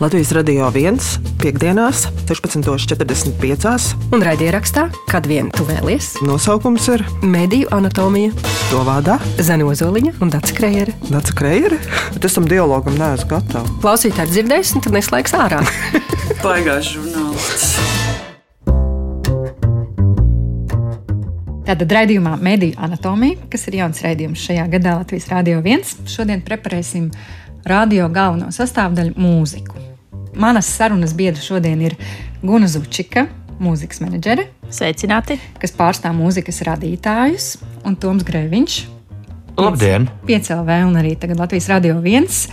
Latvijas radio 1. piekdienās, 16.45. Un raidierakstā, kad vien tu vēlies, Nosaukums ir Mediju anatomija, to vārdā Zanozoliņa un Dācis Krējere. Dārsa Kreire. Bet es tam dialogam neesmu gatava. Klausītāji dzirdēs, un tad neslēgs ārā. Baigās žurnālists. Tātad raidījumā Mediju anatomija, kas ir jauns raidījums šajā gadā Latvijas Rādio 1. Šodien preparēsim radio galveno sastāvdaļu - mūziku. Manas sarunas biedra šodien ir Guna Zučika, mūzikas menedžere, Sveicināti! kas pārstāv mūzikas radītājus, un Toms Grēviņš, Labdien! 5LV un arī tagad Latvijas Rādio 1.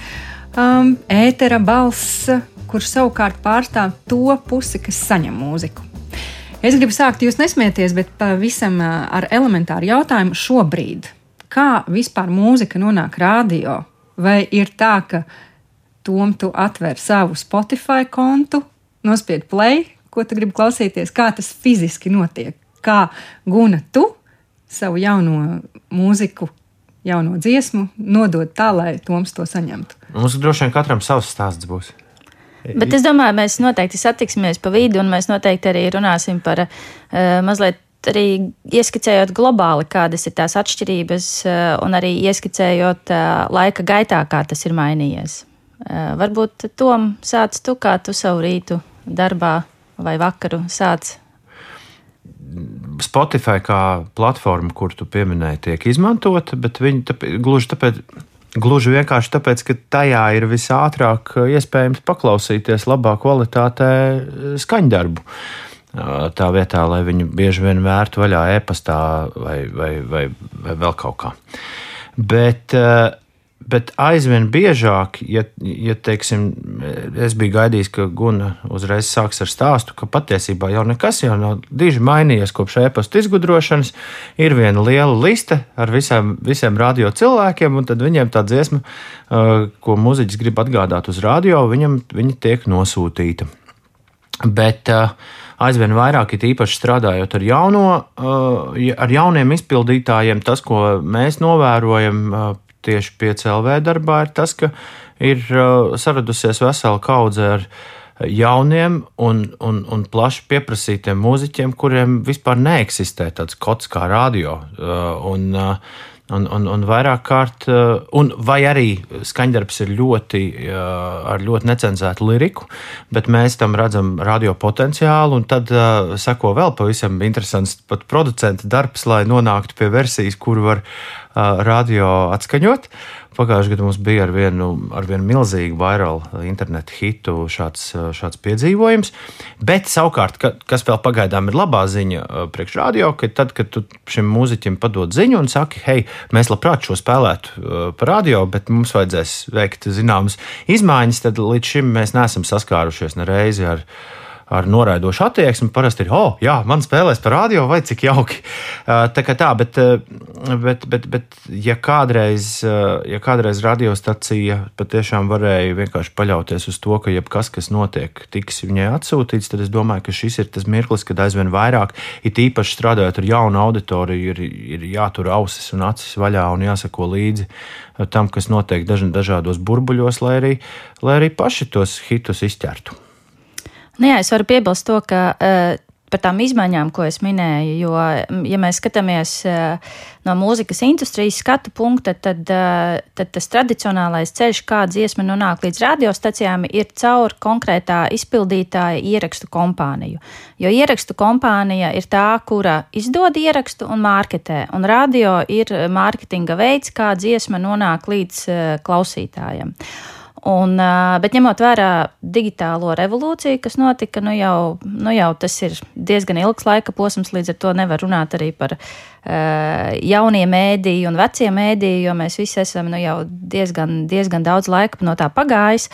Um, ētera balss, kurš savukārt pārstāv to pusi, kas saņem mūziku. Es gribu sākt, jūs nesmieties, bet pavisam ā, ar elementāru jautājumu šobrīd. Kā vispār mūzika nonāk radio? Vai ir tā, ka Tom tu atver savu Spotify kontu, nospied play, ko tu gribi klausīties, kā tas fiziski notiek? Kā guna tu savu jauno mūziku, jauno dziesmu, nodod tā, lai Toms to saņemtu? Mums droši vien katram savs stāsts būs. Bet es domāju, mēs noteikti satiksimies pa vidu, un mēs noteikti arī runāsim par uh, mazliet arī ieskicējot globāli, kādas ir tās atšķirības, uh, un arī ieskicējot uh, laika gaitā, kā tas ir mainījies. Uh, varbūt Tom sāc tu, kā tu savu rītu darbā vai vakaru sāc. Spotify kā platforma, kur tu pieminēji, tiek izmantota, bet viņi tāpēc, gluži tāpēc. Gluži vienkārši tāpēc, ka tajā ir visātrāk iespējams paklausīties labā kvalitātē skaņdarbu. Tā vietā, lai viņu bieži vien vērtu vaļā e-pastā vai, vai, vai, vai vēl kaut kā. Bet, bet aizvien biežāk, ja, ja teiksim, es biju gaidījis, ka Guna uzreiz sāks ar stāstu, ka patiesībā jau nekas jau nav diži mainījies kopš e-pasta izgudrošanas. Ir viena liela liste ar visiem, visiem radio cilvēkiem, un tad viņiem tā dziesma, ko muzeķis grib atgādāt uz radio, viņam viņa tiek nosūtīta. Bet aizvien vairāk, it īpaši strādājot ar, jauno, ar jauniem izpildītājiem, tas, ko mēs novērojam tieši pie CLV darbā, ir tas, ka ir saradusies vesela kaudze ar jauniem un, un, un plaši pieprasītiem mūziķiem, kuriem vispār neeksistē tāds kods kā radio. Un, Un, un, un vairāk kārt, un vai arī skaņdarbs ir ļoti, ar ļoti necenzētu liriku, bet mēs tam redzam radio potenciālu, un tad uh, seko vēl pavisam interesants pat producenta darbs, lai nonāktu pie versijas, kuru var radio atskaņot. Pagājušajā gadā mums bija ar vienu, ar vienu milzīgu virālu internetu hitu šāds, šāds piedzīvojums. Bet savukārt, ka, kas vēl pagaidām ir labā ziņa priekšrādio, ka tad, kad tu šim mūziķim padod ziņu un saki, hei, mēs labprāt šo spēlētu par radio, bet mums vajadzēs veikt zināmas izmaiņas, tad līdz šim mēs neesam saskārušies ne reizi ar ar noraidošu attieksmi. Parasti ir, oh, jā, man spēlēs par radio, vai cik jauki. Tā kā tā, bet, bet, bet, bet ja, kādreiz, ja kādreiz radiostacija patiešām varēja vienkārši paļauties uz to, ka jebkas, kas notiek, tiks viņai atsūtīts, tad es domāju, ka šis ir tas mirklis, kad aizvien vairāk, it īpaši strādājot ar jaunu auditoriju, ir, ir jātur ausis un acis vaļā un jāsako līdzi tam, kas notiek dažādos burbuļos, lai arī, lai arī paši tos hitus izķertu. Nu jā, es varu piebilst to, ka uh, par tām izmaiņām, ko es minēju, jo, ja mēs skatāmies uh, no mūzikas industrijas skatu punkta, tad, uh, tad tas tradicionālais ceļš, kā dziesma nonāk līdz radiostacijām, ir caur konkrētā izpildītāja ierakstu kompāniju. Jo ierakstu kompānija ir tā, kura izdod ierakstu un mārketē, un radio ir mārketinga veids, kā dziesma nonāk līdz uh, klausītājiem. Un, bet ņemot vērā digitālo revolūciju, kas notika, nu jau, nu jau tas ir diezgan ilgs laika posms, līdz ar to nevar runāt arī par uh, jauniem mēdījiem un veciem mēdījiem, jo mēs visi esam nu, jau diezgan, diezgan daudz laika no tā pagājis.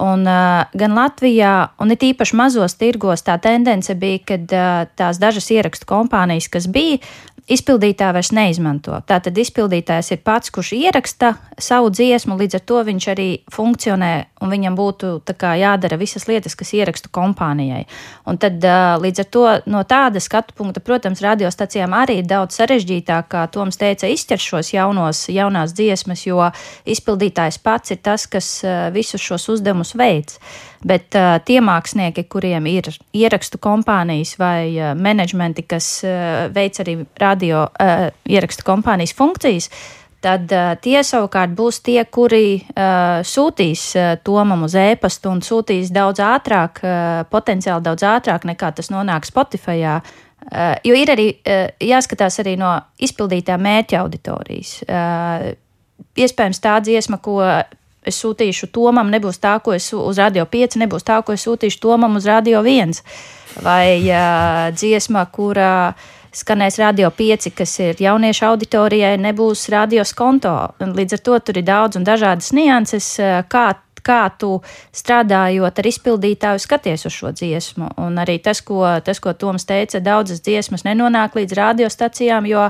Un, uh, gan Latvijā, un it īpaši mazos tirgos, tā tendence bija, ka uh, tās dažas ierakstu kompānijas, kas bija, izpildītāji vairs neizmanto. Tātad izpildītājs ir pats, kurš ieraksta savu dziesmu, līdz ar to viņš arī funkcionē un viņam būtu kā jādara visas lietas, kas ierakstu kompānijai. Un tad uh, līdz ar to no tāda skatu punkta, protams, radiostacijām arī ir daudz sarežģītāk, kā Toms teica, izķert šos jaunos, jaunās dziesmas, jo izpildītājs pats ir tas, kas uh, visus šos uzdevumus veids. Bet uh, tie mākslinieki, kuriem ir ierakstu kompānijas vai uh, menedžmenti, kas uh, veic arī radio uh, ierakstu kompānijas funkcijas, tad uh, tie savukārt būs tie, kuri uh, sūtīs uh, Tomam uz e-pastu un sūtīs daudz ātrāk, uh, potenciāli daudz ātrāk nekā tas nonāk Spotify. Uh, jo ir arī uh, jāskatās arī no izpildītā mērķa auditorijas. Uh, iespējams, tā dziesma, ko es sūtīšu Tomam, nebūs tā, ko es uz Radio 5, nebūs tā, ko es sūtīšu Tomam uz Radio 1. Vai uh, dziesma, kurā skanēs Radio 5, kas ir jauniešu auditorijai, nebūs radio konto. Līdz ar to tur ir daudz un dažādas nianses, kā kā tu strādājot ar izpildītāju skaties uz šo dziesmu. Un arī tas, ko, tas, ko Toms teica, daudzas dziesmas nenonāk līdz radiostacijām, jo,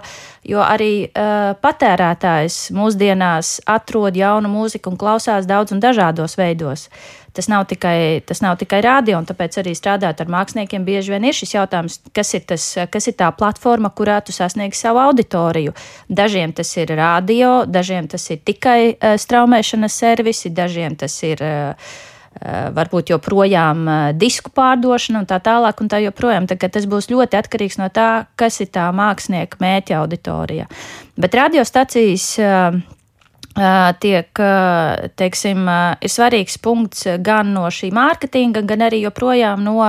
jo arī uh, patērētājs mūsdienās atrod jaunu mūziku un klausās daudz un dažādos veidos. Tas nav tikai, tas nav tikai rādio, un tāpēc arī strādāt ar māksliniekiem bieži vien ir šis jautājums, kas ir, tas, kas ir tā platforma, kurā tu sasniegsi savu auditoriju. Dažiem tas ir rādio, dažiem tas ir tikai uh, straumēšanas servisi, dažiem tas ir. Uh, varbūt joprojām disku pārdošana un tā tālāk, un tā joprojām. Tā, tas būs ļoti atkarīgs no tā, kas ir tā mākslinieka mērķa auditorija. Bet radiostacijas tiek, teiksim, ir svarīgs punkts gan no šī mārketinga, gan arī joprojām no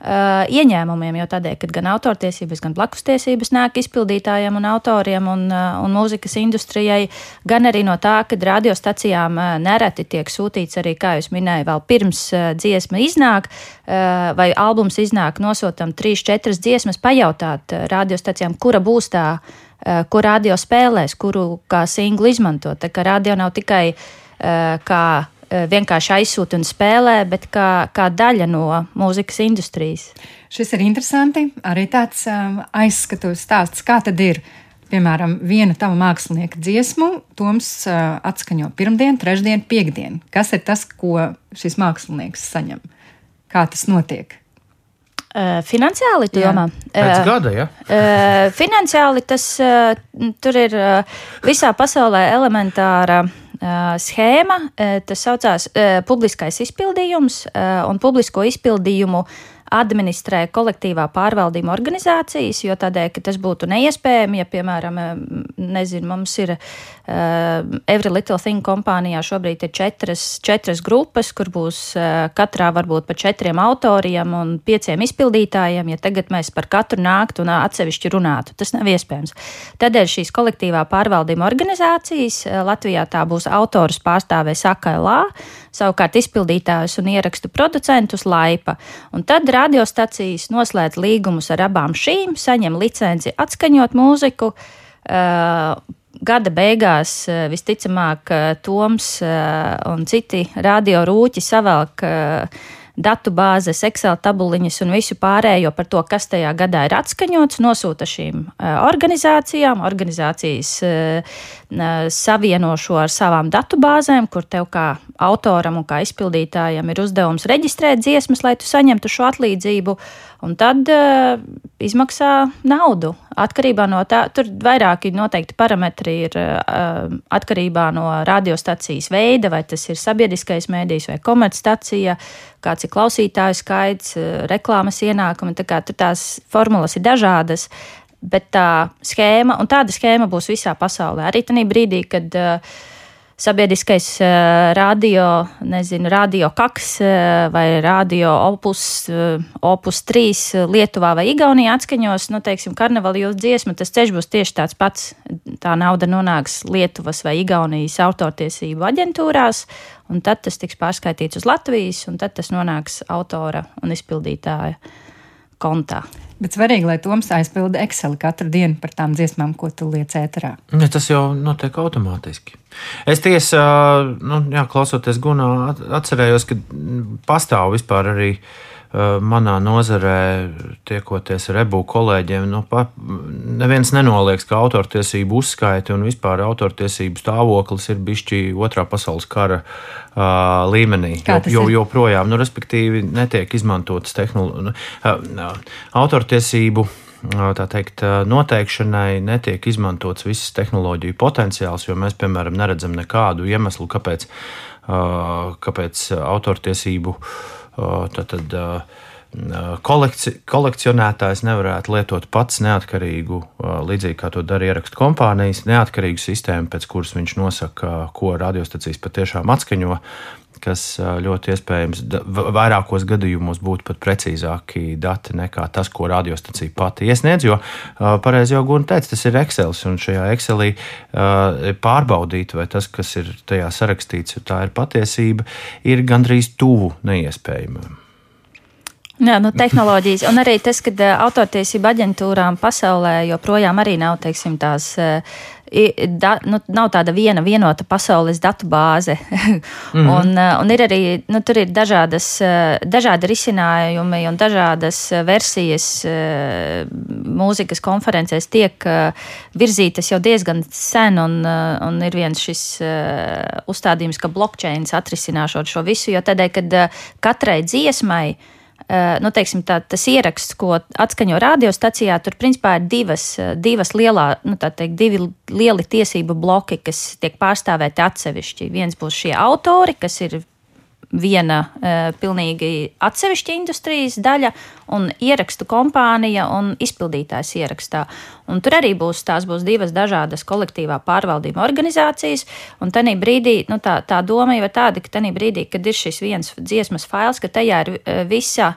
ieņēmumiem, jo tādēļ, ka gan autortiesības, gan blakustiesības nāk izpildītājiem un autoriem un, un mūzikas industrijai, gan arī no tā, ka radiostacijām nereti tiek sūtīts arī, kā jūs minējāt, vēl pirms dziesma iznāk vai albums iznāk, nosūtam trīs, četras dziesmas, pajautāt radiostacijām, kura būs tā, uh, kur radio spēlēs, kuru kā singlu izmantot. Tā kā radio nav tikai uh, kā Eh, vienkārši aizsūta un spēlē, bet kā, kā daļa no mūzikas industrijas. Šis ir interesanti. Arī tāds um, aizskatuves stāsts, kā tad ir. Piemēram, viena tava mākslinieka dziesmu, Toms uh, atskaņo pirmdienu, trešdienu, piekdienu. Kas ir tas, ko šis mākslinieks saņem? Kā tas notiek? Finansiāli tu domā? Pēc gada, ja? Finansiāli tas tur ir visā pasaulē elementāra schēma. Tas saucās publiskais izpildījums un publisko izpildījumu administrē kolektīvā pārvaldījuma organizācijas, jo tādēļ, ka tas būtu neiespējami, ja, piemēram, nezinu, mums ir uh, Every Little Thing kompānijā šobrīd ir četras, četras grupas, kur būs uh, katrā varbūt pa četriem autoriem un pieciem izpildītājiem, ja tagad mēs par katru nāktu un atsevišķi runātu. Tas nav iespējams. Tādēļ šīs kolektīvā pārvaldījuma organizācijas Latvijā tā būs autors pārstāvēs AKLA, savukārt izpildītājus un ierakstu producentus laipa. Un tad radiostacijas noslēdz līgumus ar abām šīm, saņem licenci atskaņot mūziku. Uh, gada beigās visticamāk Toms un citi radiorūķi savelk datu bāzes, Excel tabuliņas un visu pārējo par to, kas tajā gadā ir atskaņots, nosūta šīm organizācijām. Organizācijas savieno šo ar savām datu bāzēm, kur tev kā autoram un kā izpildītājam ir uzdevums reģistrēt dziesmas, lai tu saņemtu šo atlīdzību. Un tad uh, izmaksā naudu. Atkarībā no tā, tur vairāki noteikti parametri ir uh, atkarībā no radiostacijas veida, vai tas ir sabiedriskais mēdījis vai komercstacija, kāds ir klausītāju skaits, uh, reklāmas ienākumi. Tā tur tās formulas ir dažādas, bet tā schēma, un tāda schēma būs visā pasaulē. Arī tajā brīdī, kad uh, sabiedriskais uh, radio, nezinu, radio kaks uh, vai radio opus, uh, opus 3 Lietuvā vai Igaunijā atskaņos, nu, teiksim, karnevāla jūtas dziesma, tas ceļš būs tieši tāds pats. Tā nauda nonāks Lietuvas vai Igaunijas autortiesību aģentūrās, un tad tas tiks pārskaitīts uz Latvijas, un tad tas nonāks autora un izpildītāja kontā. Bet svarīgi, lai Toms aizpilda Excel katru dienu par tām dziesmām, ko tu liec ēterā. Ja, tas jau notiek automātiski. Es tiesā, nu, jā, klausoties Gunā, atcerējos, ka pastāv vispār arī manā nozarē, tiekoties ar ebu kolēģiem, nu, pa, neviens nenoliedz, ka autortiesību uzskaiti un vispār autortiesību stāvoklis ir bijis otrā pasaules kara uh, līmenī. Jo, jo, joprojām, nu, respektīvi, netiek izmantotas tehnoloģijas. Uh, autortiesību tā teikt, noteikšanai netiek izmantots viss tehnoloģiju potenciāls, jo mēs, piemēram, neredzam nekādu iemeslu, kāpēc, kāpēc autortiesību tātad, kolekci, kolekcionētājs nevarētu lietot pats neatkarīgu, līdzīgi kā to dara ierakstu kompānijas, neatkarīgu sistēmu, pēc kuras viņš nosaka, ko radiostacijas patiešām atskaņo kas ļoti iespējams vairākos gadījumos būtu pat precīzāki dati nekā tas, ko radiostacija pati iesniedz. Jo pareizi jau Gunte teica, tas ir Excel, un šajā Excelī pārbaudīt, vai tas, kas ir tajā sarakstīts, tā ir patiesība, ir gandrīz tuvu neiespējamam. Jā, nu, tehnoloģijas, un arī tas, ka autortiesība aģentūrām pasaulē joprojām arī nav teiksim, tās da, nu, nav tāda viena vienota pasaules datu bāze. mm -hmm. un, un ir arī nu, tur ir dažādas, dažādi risinājumi un dažādas versijas mūzikas konferencēs tiek virzītas jau diezgan sen. Un, un ir viens šis uzstādījums, ka blockchain atrisināšot šo visu, jo tādēļ, kad katrai dziesmai nu, teiksim, tā, tas ieraksts, ko atskaņo radiostacijā, tur principā ir divas, divas lielā, nu, teikt, divi lieli tiesību bloki, kas tiek pārstāvēti atsevišķi. Viens būs šie autori, kas ir viena uh, pilnīgi atsevišķa industrijas daļa, un ierakstu kompānija un izpildītājs ierakstā. Un tur arī būs tās būs divas dažādas kolektīvā pārvaldība organizācijas. Un tajā brīdī, nu, tā, tā doma jau ir tāda, ka tajā brīdī, kad ir šis viens dziesmas fails, ka tajā ir uh, visa.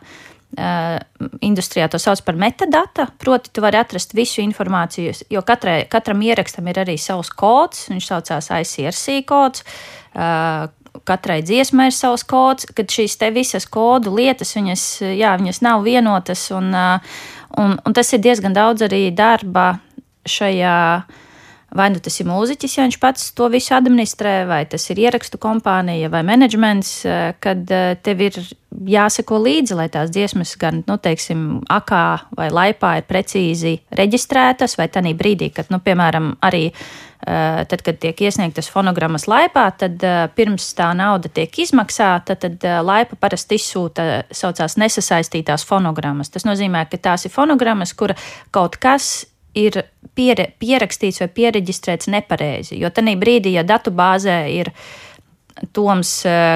Uh, industrijā to sauc par metadata, proti, tu vari atrast visu informāciju, jo katrai, katram ierakstam ir arī savs kods, viņš saucās ICRC kods. Uh, katrai dziesmai ir savs kods, kad šīs te visas kodu lietas, viņas, jā, viņas nav vienotas, un, un, un tas ir diezgan daudz arī darba šajā. Vai nu tas ir mūziķis, ja viņš pats to visu administrē, vai tas ir ierakstu kompānija vai menedžments, kad tev ir jāseko līdzi, lai tās dziesmas gan, nu, teiksim, akā vai laipā ir precīzi reģistrētas, vai tādā brīdī, kad, nu, piemēram, arī Eh, tad, kad tiek iesniegtas fonogrammas laipā, tad eh, pirms tā nauda tiek izmaksāta, tad eh, laipa parasti izsūta saucās nesasaistītās fonogrammas. Tas nozīmē, ka tās ir fonogrammas, kura kaut kas ir piere, pierakstīts vai pieregistrēts nepareizi. Jo tajā brīdī, ja datu bāzē ir Toms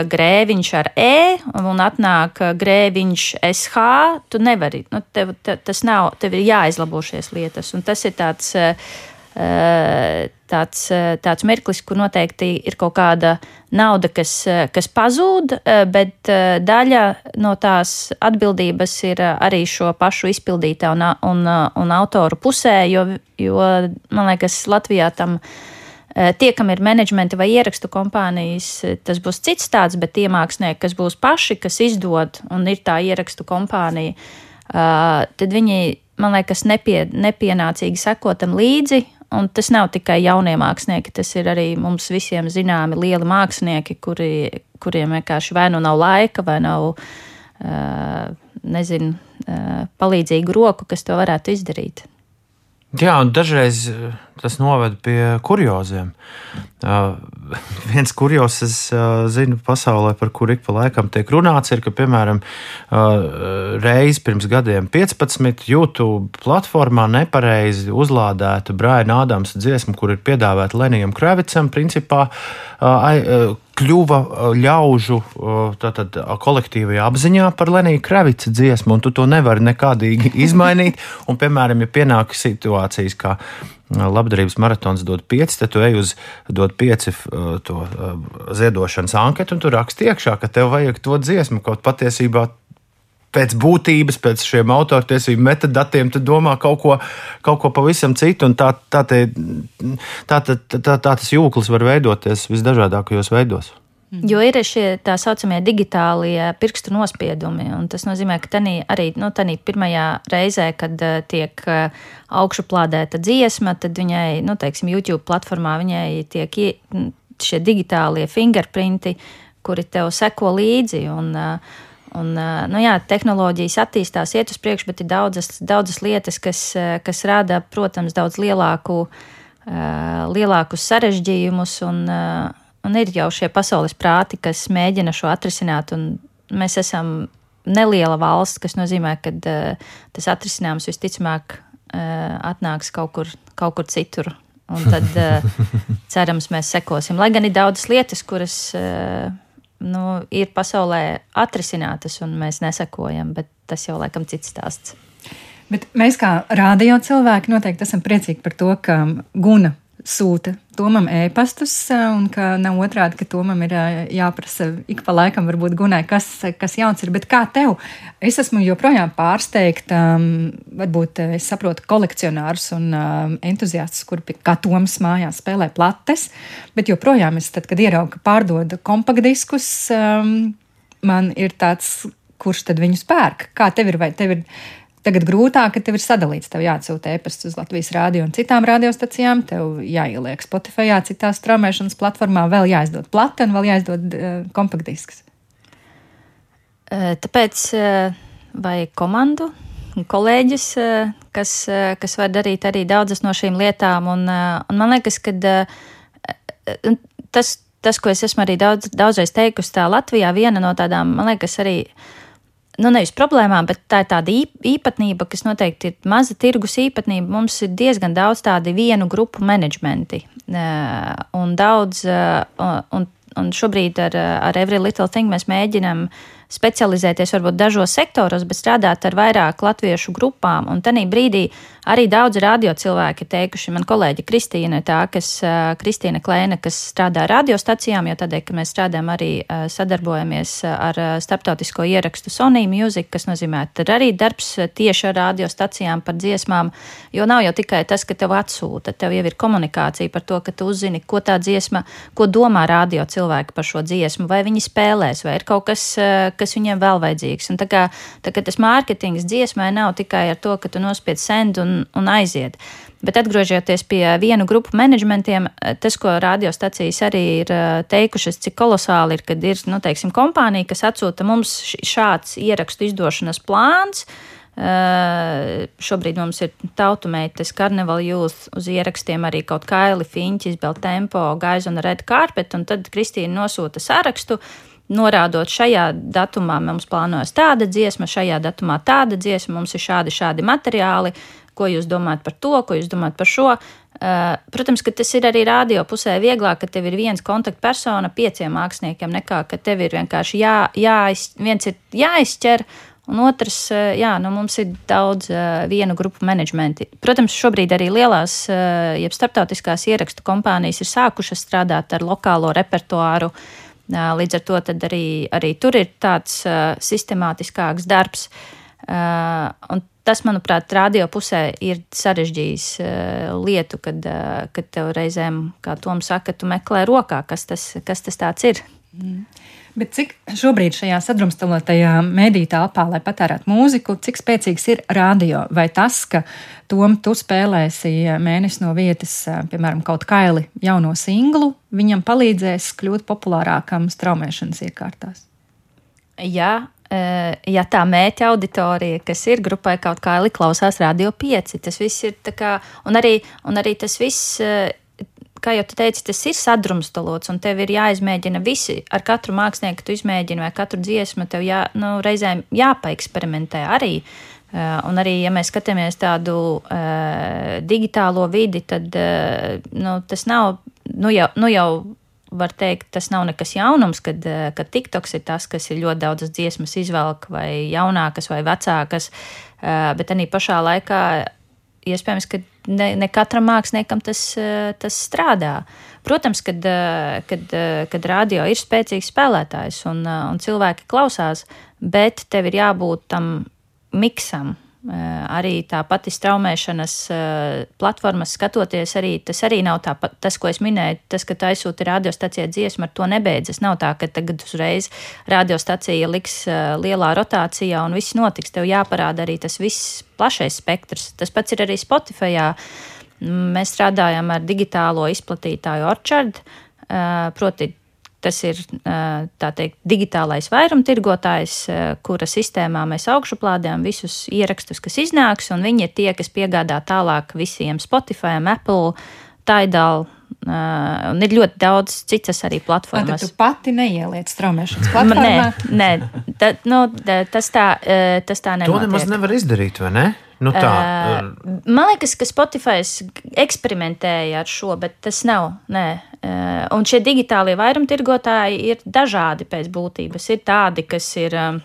Grēviņš ar E un atnāk Grēviņš SH, tu nevari, nu, tev, te, tas nav, tev ir jāizlabo šīs lietas. Un tas ir tāds tāds, tāds mirklis, kur noteikti ir kaut kāda nauda, kas, kas pazūd, bet daļa no tās atbildības ir arī šo pašu izpildītā un, un, un autoru pusē, jo, jo man liekas, Latvijā tam. Tie, kam ir menedžmenta vai ierakstu kompānijas, tas būs cits tāds, bet tie mākslinieki, kas būs paši, kas izdod un ir tā ierakstu kompānija, tad viņi, man liekas, nepie, nepienācīgi sekotam līdzi Un tas nav tikai jaunie mākslinieki, tas ir arī mums visiem zināmi lieli mākslinieki, kuri, kuriem vienkārši vai nu nav laika, vai nav, nezinu, palīdzīgu roku, kas to varētu izdarīt. Jā, un dažreiz tas noved pie kurioziem. Uh, viens kurios, es uh, zinu, pasaulē, par kuru ik pa laikam tiek runāts, ir, ka, piemēram, uh, reiz pirms gadiem 15 YouTube platformā nepareizi uzlādēta Brian Ādams dziesma, kur ir piedāvāta Lenijam Kravicam, principā uh, kļuva ļaužu tātad, kolektīvajā apziņā par Leniju Kravica dziesmu, un tu to nevari nekādīgi izmainīt. Un, piemēram, ja pienāk situācijas, kā labdarības maratons dod pieci, tad tu ej uz dod pieci to ziedošanas anketu, un tu raksti iekšā, ka tev vajag to dziesmu. Kaut patiesībā pēc būtības, pēc šiem autortiesību metadatiem, tad domā kaut ko, kaut ko pavisam citu. Tā, tā, te, tā, tā, tā, tā tas jūklis var veidoties visdažādākajos veidos. Jo ir šie tā saucamie digitālie pirkstu nospiedumi. Tas nozīmē, ka tenī, arī nu, tādā pirmajā reizē, kad uh, tiek uh, augšuplādēta dziesma, tad viņai, nu, teiksim, YouTube platformā viņai tiek šie digitālie fingerprinti, kuri tev seko līdzi. Un, uh, un, nu jā, tehnoloģijas attīstās, iet uz priekšu, bet ir daudzas, daudzas lietas, kas, kas rada, protams, daudz lielāku, lielākus sarežģījumus, un, un ir jau šie pasaules prāti, kas mēģina šo atrisināt, mēs esam neliela valsts, kas nozīmē, ka tas atrisinājums visticamāk atnāks kaut kur, kaut kur citur. Un tad cerams, mēs sekosim. Lai gan ir daudzas lietas, kuras nu, ir pasaulē atrisinātas, un mēs nesekojam, bet tas jau laikam cits stāsts. Bet mēs kā rādio cilvēki noteikti esam priecīgi par to, ka Guna sūta Tomam ēpastus, un ka nav otrādi, ka Tomam ir jāprasa ik pa laikam, varbūt gunai, kas, kas jauns ir. Bet kā tev? Es esmu joprojām pārsteigta, varbūt es saprotu kolekcionārus un entuziastus, kuri kā Toms mājās spēlē plates, bet joprojām es, tad, kad ieraugu, ka pārdod kompaktdiskus, man ir tāds, kurš tad viņus pērk? Kā tev ir? Vai tev ir Tagad grūtāk, ka tev ir sadalīts. Tev jāatsūta e-pasts uz Latvijas rādio un citām radiostacijām, tev jāieliek Spotify, citās straumēšanas platformā, vēl jāizdod plata un vēl jāizdod uh, kompaktdisks. Tāpēc vajag komandu, kolēģis, kas, kas var darīt arī daudzas no šīm lietām. Un, un man liekas, ka tas, tas, ko es esmu arī daudz, daudzreiz teikusi, tā Latvijā viena no tādām, man liekas, arī nu, nevis problēmām, bet tā ir tāda īpatnība, kas noteikti ir maza tirgus īpatnība. Mums ir diezgan daudz tādu vienu grupu menedžmenti un daudz, un, un šobrīd ar, ar Every Little Thing mēs mēģinām specializēties varbūt dažos sektoros, bet strādāt ar vairāk latviešu grupām. Un tajā brīdī Arī daudzi radio cilvēki teikuši, man kolēģi Kristīna, tā, kas, Kristīna Klēna, kas strādā radiostacijām, jo tādēļ, ka mēs strādājam arī sadarbojamies ar starptautisko ierakstu Sony Music, kas nozīmē, tad arī darbs tieši ar radiostacijām par dziesmām, jo nav jau tikai tas, ka tev atsūta, tev jau ir komunikācija par to, ka tu uzzini, ko tā dziesma, ko domā radio cilvēki par šo dziesmu, vai viņi spēlēs, vai ir kaut kas, kas viņiem vēl vajadzīgs. Un tā kā, tā kā tas mārketings dziesmai nav tikai ar to, ka tu nospied send un un, un aiziet. Bet atgriežoties pie vienu grupu menedžmentiem, tas, ko radiostacijas arī ir eh, teikušas, cik kolosāli ir, kad ir nu, teiksim, kompānija, kas atsūta mums šāds ierakstu izdošanas plāns. Uh, šobrīd mums ir tautumeitas, karnevāla jūs uz ierakstiem arī kaut kāli, fiņķis, bel tempo, gaiza un red carpet, un tad Kristīna nosūta sarakstu, norādot, šajā datumā mums plānojas tāda dziesma, šajā datumā tāda dziesma, mums ir šādi, šādi materiāli, ko jūs domājat par to, ko jūs domājat par šo. Uh, protams, ka tas ir arī rādio pusē vieglāk, ka tev ir viens kontaktpersona pieciem māksliniekiem, nekā ka tev ir vienkārši jā, jāiz, viens ir jāizķer, un otrs, uh, jā, nu mums ir daudz uh, vienu grupu menedžmenti. Protams, šobrīd arī lielās, jeb starptautiskās ierakstu kompānijas ir sākušas strādāt ar lokālo repertuāru. Līdz ar to arī, arī tur ir tāds sistemātiskāks darbs. Un tas, manuprāt, radio pusē ir sarežģījis uh, lietu, kad, uh, kad tev reizēm, kā Tom saka, tu meklē rokā, kas tas, kas tas tāds ir. Mm. Bet cik šobrīd šajā sadrumstalotajā mediju telpā, lai patērētu mūziku, cik spēcīgs ir radio? Vai tas, ka Tom, tu spēlēsi mēnesi no vietas, piemēram, kaut kaili jauno singlu, viņam palīdzēs kļūt populārākam straumēšanas iekārtās? Jā, Eh, ja tā mērķa auditorija, kas ir grupai kaut kā klausās radio pieci, tas viss ir tā kā, un arī, un arī tas viss, eh, kā jau tu teici, tas ir sadrumstalots, un tev ir jāizmēģina visi, ar katru mākslinieku tu izmēģini, vai katru dziesmu tev jā, nu, reizēm jāpaeksperimentē arī. Uh, un arī, ja mēs skatāmies tādu uh, digitālo vidi, tad uh, nu, tas nav nu jau, nu jau var teikt, tas nav nekas jaunums, kad, eh, kad TikToks ir tas, kas ir ļoti daudzas dziesmas izvelk, vai jaunākas, vai vecākas, eh, bet arī pašā laikā iespējams, ka ne, ne katram māksliniekam tas, eh, tas strādā. Protams, kad, kad, kad radio ir spēcīgs spēlētājs un, un cilvēki klausās, bet tev ir jābūt tam miksam, arī tā pati straumēšanas eh, platformas skatoties, arī tas arī nav tā, tas, ko es minēju, tas, ka tu aizsūti radiostacijai dziesmu, ar to nebeidzas. Nav tā, ka tagad uzreiz radiostacija liks eh, lielā rotācijā un viss notiks. Tev jāparāda arī tas viss plašais spektrs. Tas pats ir arī Spotify. Mēs strādājam ar digitālo izplatītāju Orchard, proti Tas ir tā teikt, digitālais vairumtirgotājs, kura sistēmā mēs augšuplādējam visus ierakstus, kas iznāks, un viņi ir tie, kas piegādā tālāk visiem Spotify, Apple, Tidal. Uh, un ir ļoti daudz citas arī platformas. Tu pati neieliec straumēšanas platformā? Nē, nē ta, nu, tas tā, tas tā nenotiek. To nemaz nevar izdarīt, vai ne? Nu tā, uh, man liekas, ka Spotify eksperimentēja ar šo, bet tas nav. Nē. Uh, un šie digitālie vairumtirgotāji ir dažādi pēc būtības. Ir tādi, kas ir uh,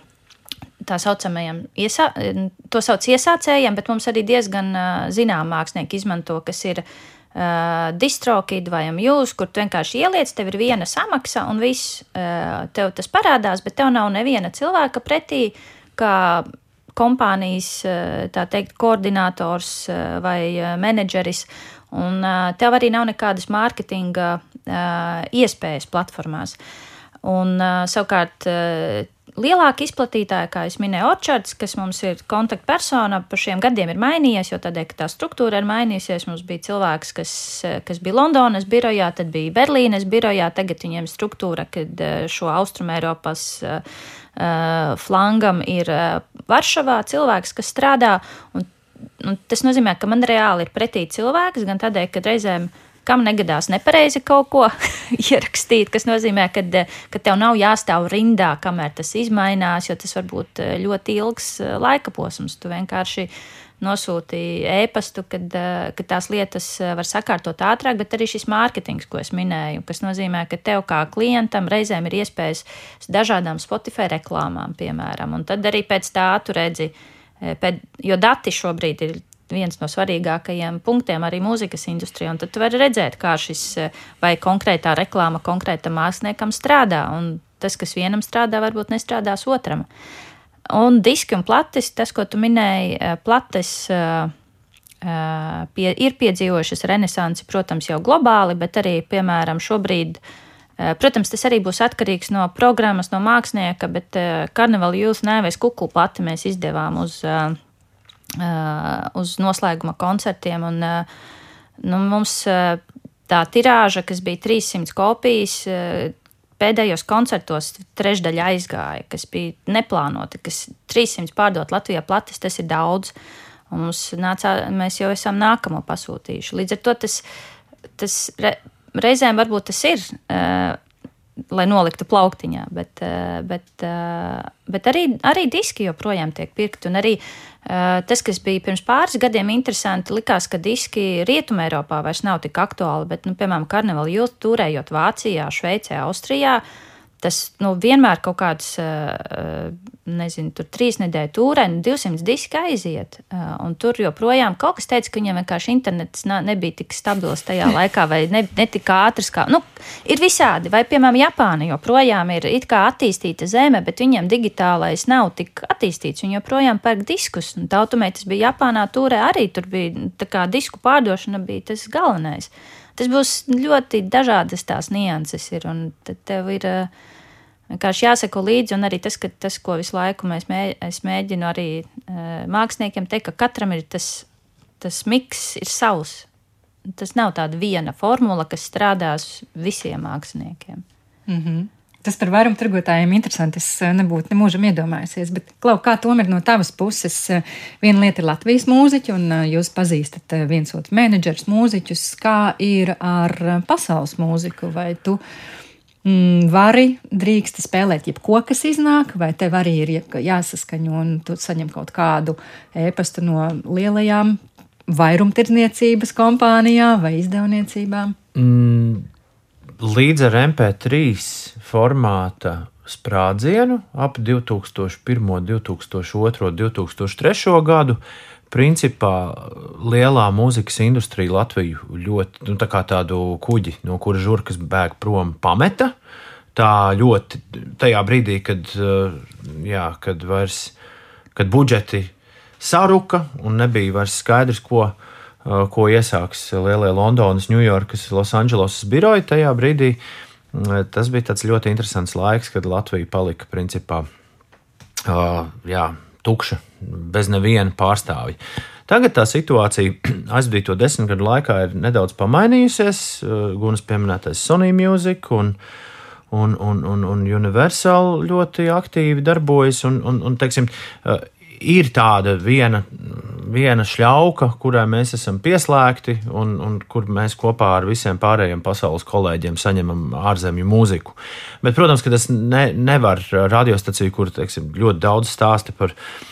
tā saucamajiem, iesā, to sauc iesācējiem, bet mums arī diezgan zinām mākslinieki izmanto, kas ir uh, distrokīdu vai amjūs, kur tu vienkārši ieliec, tev ir viena samaksa un viss, uh, tev tas parādās, bet tev nav neviena cilvēka pretī, kā kompānijas teikt, koordinators vai menedžeris. Un tev arī nav nekādas mārketinga iespējas platformās. Un, savukārt, lielāka izplatītāja, kā jau minēju, Orčards, kas mums ir kontaktpersona, pa šiem gadiem ir mainījies, jo tādēļ, ka tā struktūra ir mainījusies. Mums bija cilvēks, kas, kas bija Londonas birojā, tad bija Berlīnes birojā, tagad viņiem struktūra, kad šo Austrumēropas uh, flangam ir uh, Varšavā cilvēks, kas strādā. Un, un tas nozīmē, ka man reāli ir pretī cilvēks, gan tādēļ, ka reizēm kam negadās nepareizi kaut ko ierakstīt, kas nozīmē, ka, ka tev nav jāstāv rindā, kamēr tas izmainās, jo tas var būt ļoti ilgs laika posms. Tu vienkārši nosūtīja ēpastu, kad, eh, kad tās lietas eh, var sakārtot ātrāk, bet arī šis mārketings, ko es minēju, kas nozīmē, ka tev kā klientam reizēm ir iespējas dažādām Spotify reklāmām, piemēram, un tad arī pēc tā tu redzi, eh, pēc, jo dati šobrīd ir viens no svarīgākajiem punktiem arī mūzikas industrijā. Tad tu vari redzēt, kā šis vai konkrētā reklāma konkrētam māksliniekam strādā. Un tas, kas vienam strādā, varbūt nestrādās otram. Uh, Un diski un plates, tas, ko tu minēji, eh, plates eh, eh, pie, ir piedzīvojušas renesansi, protams, jau globāli, bet arī, piemēram, šobrīd. Protams, tas arī būs atkarīgs no programmas, no mākslinieka, bet Karnevāla Youth Nēvēs kuku plati mēs izdevām uz, uz noslēguma koncertiem. Un, nu, mums tā tirāža, kas bija 300 kopijas, pēdējos koncertos trešdaļa aizgāja, kas bija neplānoti, kas 300 pārdot Latvijā platis, tas ir daudz. Un mums nācā, mēs jau esam nākamo pasūtījuši. Līdz ar to tas, tas re, reizēm varbūt tas ir. Lai noliktu plauktiņā, bet, uh, bet, uh, bet arī, arī diski joprojām tiek pirkti. Un arī uh, tas, kas bija pirms pāris gadiem interesanti, likās, ka diski Rietumē Eiropā vairs nav tik aktuāli, bet, nu, piemēram, karnevāla jūtu turējot Vācijā, Šveicē, Austrijā, tas nu, vienmēr kaut kāds nezinu, tur trīs nedēļu tūrē, nu, 200 diski aiziet. Un tur joprojām kaut kas teica, ka viņam vienkārši internets nebija tik stabils tajā laikā, vai ne, ne tik ātrs. Kā, nu, ir visādi, vai piemēram Japāna joprojām ir it kā attīstīta zeme, bet viņiem digitālais nav tik attīstīts. Viņi joprojām pērk diskus. Un automētis bija Japānā, tūrē arī tur bija tā kā disku pārdošana bija tas galvenais. Tas būs ļoti dažādas tās nianses ir, un tev ir. Uh, vienkārši jāseko līdzi, un arī tas, ka tas, ko visu laiku mēs mē, mēģinu arī uh, māksliniekiem teikt, ka katram ir tas, tas miks ir savs. Tas nav tāda viena formula, kas strādās visiem māksliniekiem. Mm -hmm. Tas par vairumu tirgotājiem interesanti. Es eh, nebūtu nemūžam iedomājusies. Bet, Klau, kā tomēr no tavas puses, eh, viena lieta ir Latvijas mūziķi, un jūs pazīstat viens otru menedžerus, mūziķus. Kā ir ar pasaules mūziku? Vai tu mm, vari, drīkst spēlēt jebko, kas iznāk, vai tev arī ir jāsaskaņo un tu saņem kaut kādu ēpastu no lielajām vairumtirdzniecības kompānijām vai izdevniecībām? Mm, līdz ar MP3 formāta sprādzienu ap 2001, 2002, 2003 gadu principā lielā mūzikas industrija Latviju ļoti nu, tā tādu kuģi, no kura žurkas bēg prom, pameta. Tā ļoti tajā brīdī, kad, jā, kad, vairs, kad budžeti saruka un nebija vairs skaidrs, ko, ko iesāks lielie Londonas, Ņujorkas, Losandželosas biroji, tajā brīdī tas bija ļoti interesants laiks, kad Latvija palika principā jā, tukša, bez neviena pārstāvja. Tagad tā situācija aizdīto desmit gadu laikā ir nedaudz pamainījusies. Uh, Gunas pieminētais Sony Music un, un, un, un, un Universal ļoti aktīvi darbojas. Un, un, un, teiksim, uh, ir tāda viena, viena šļauka, kurai mēs esam pieslēgti, un, un kur mēs kopā ar visiem pārējiem pasaules kolēģiem saņemam ārzemju mūziku. Bet, protams, ka tas ne, nevar radiostaciju, kur teiksim, ļoti daudz stāsta par viņa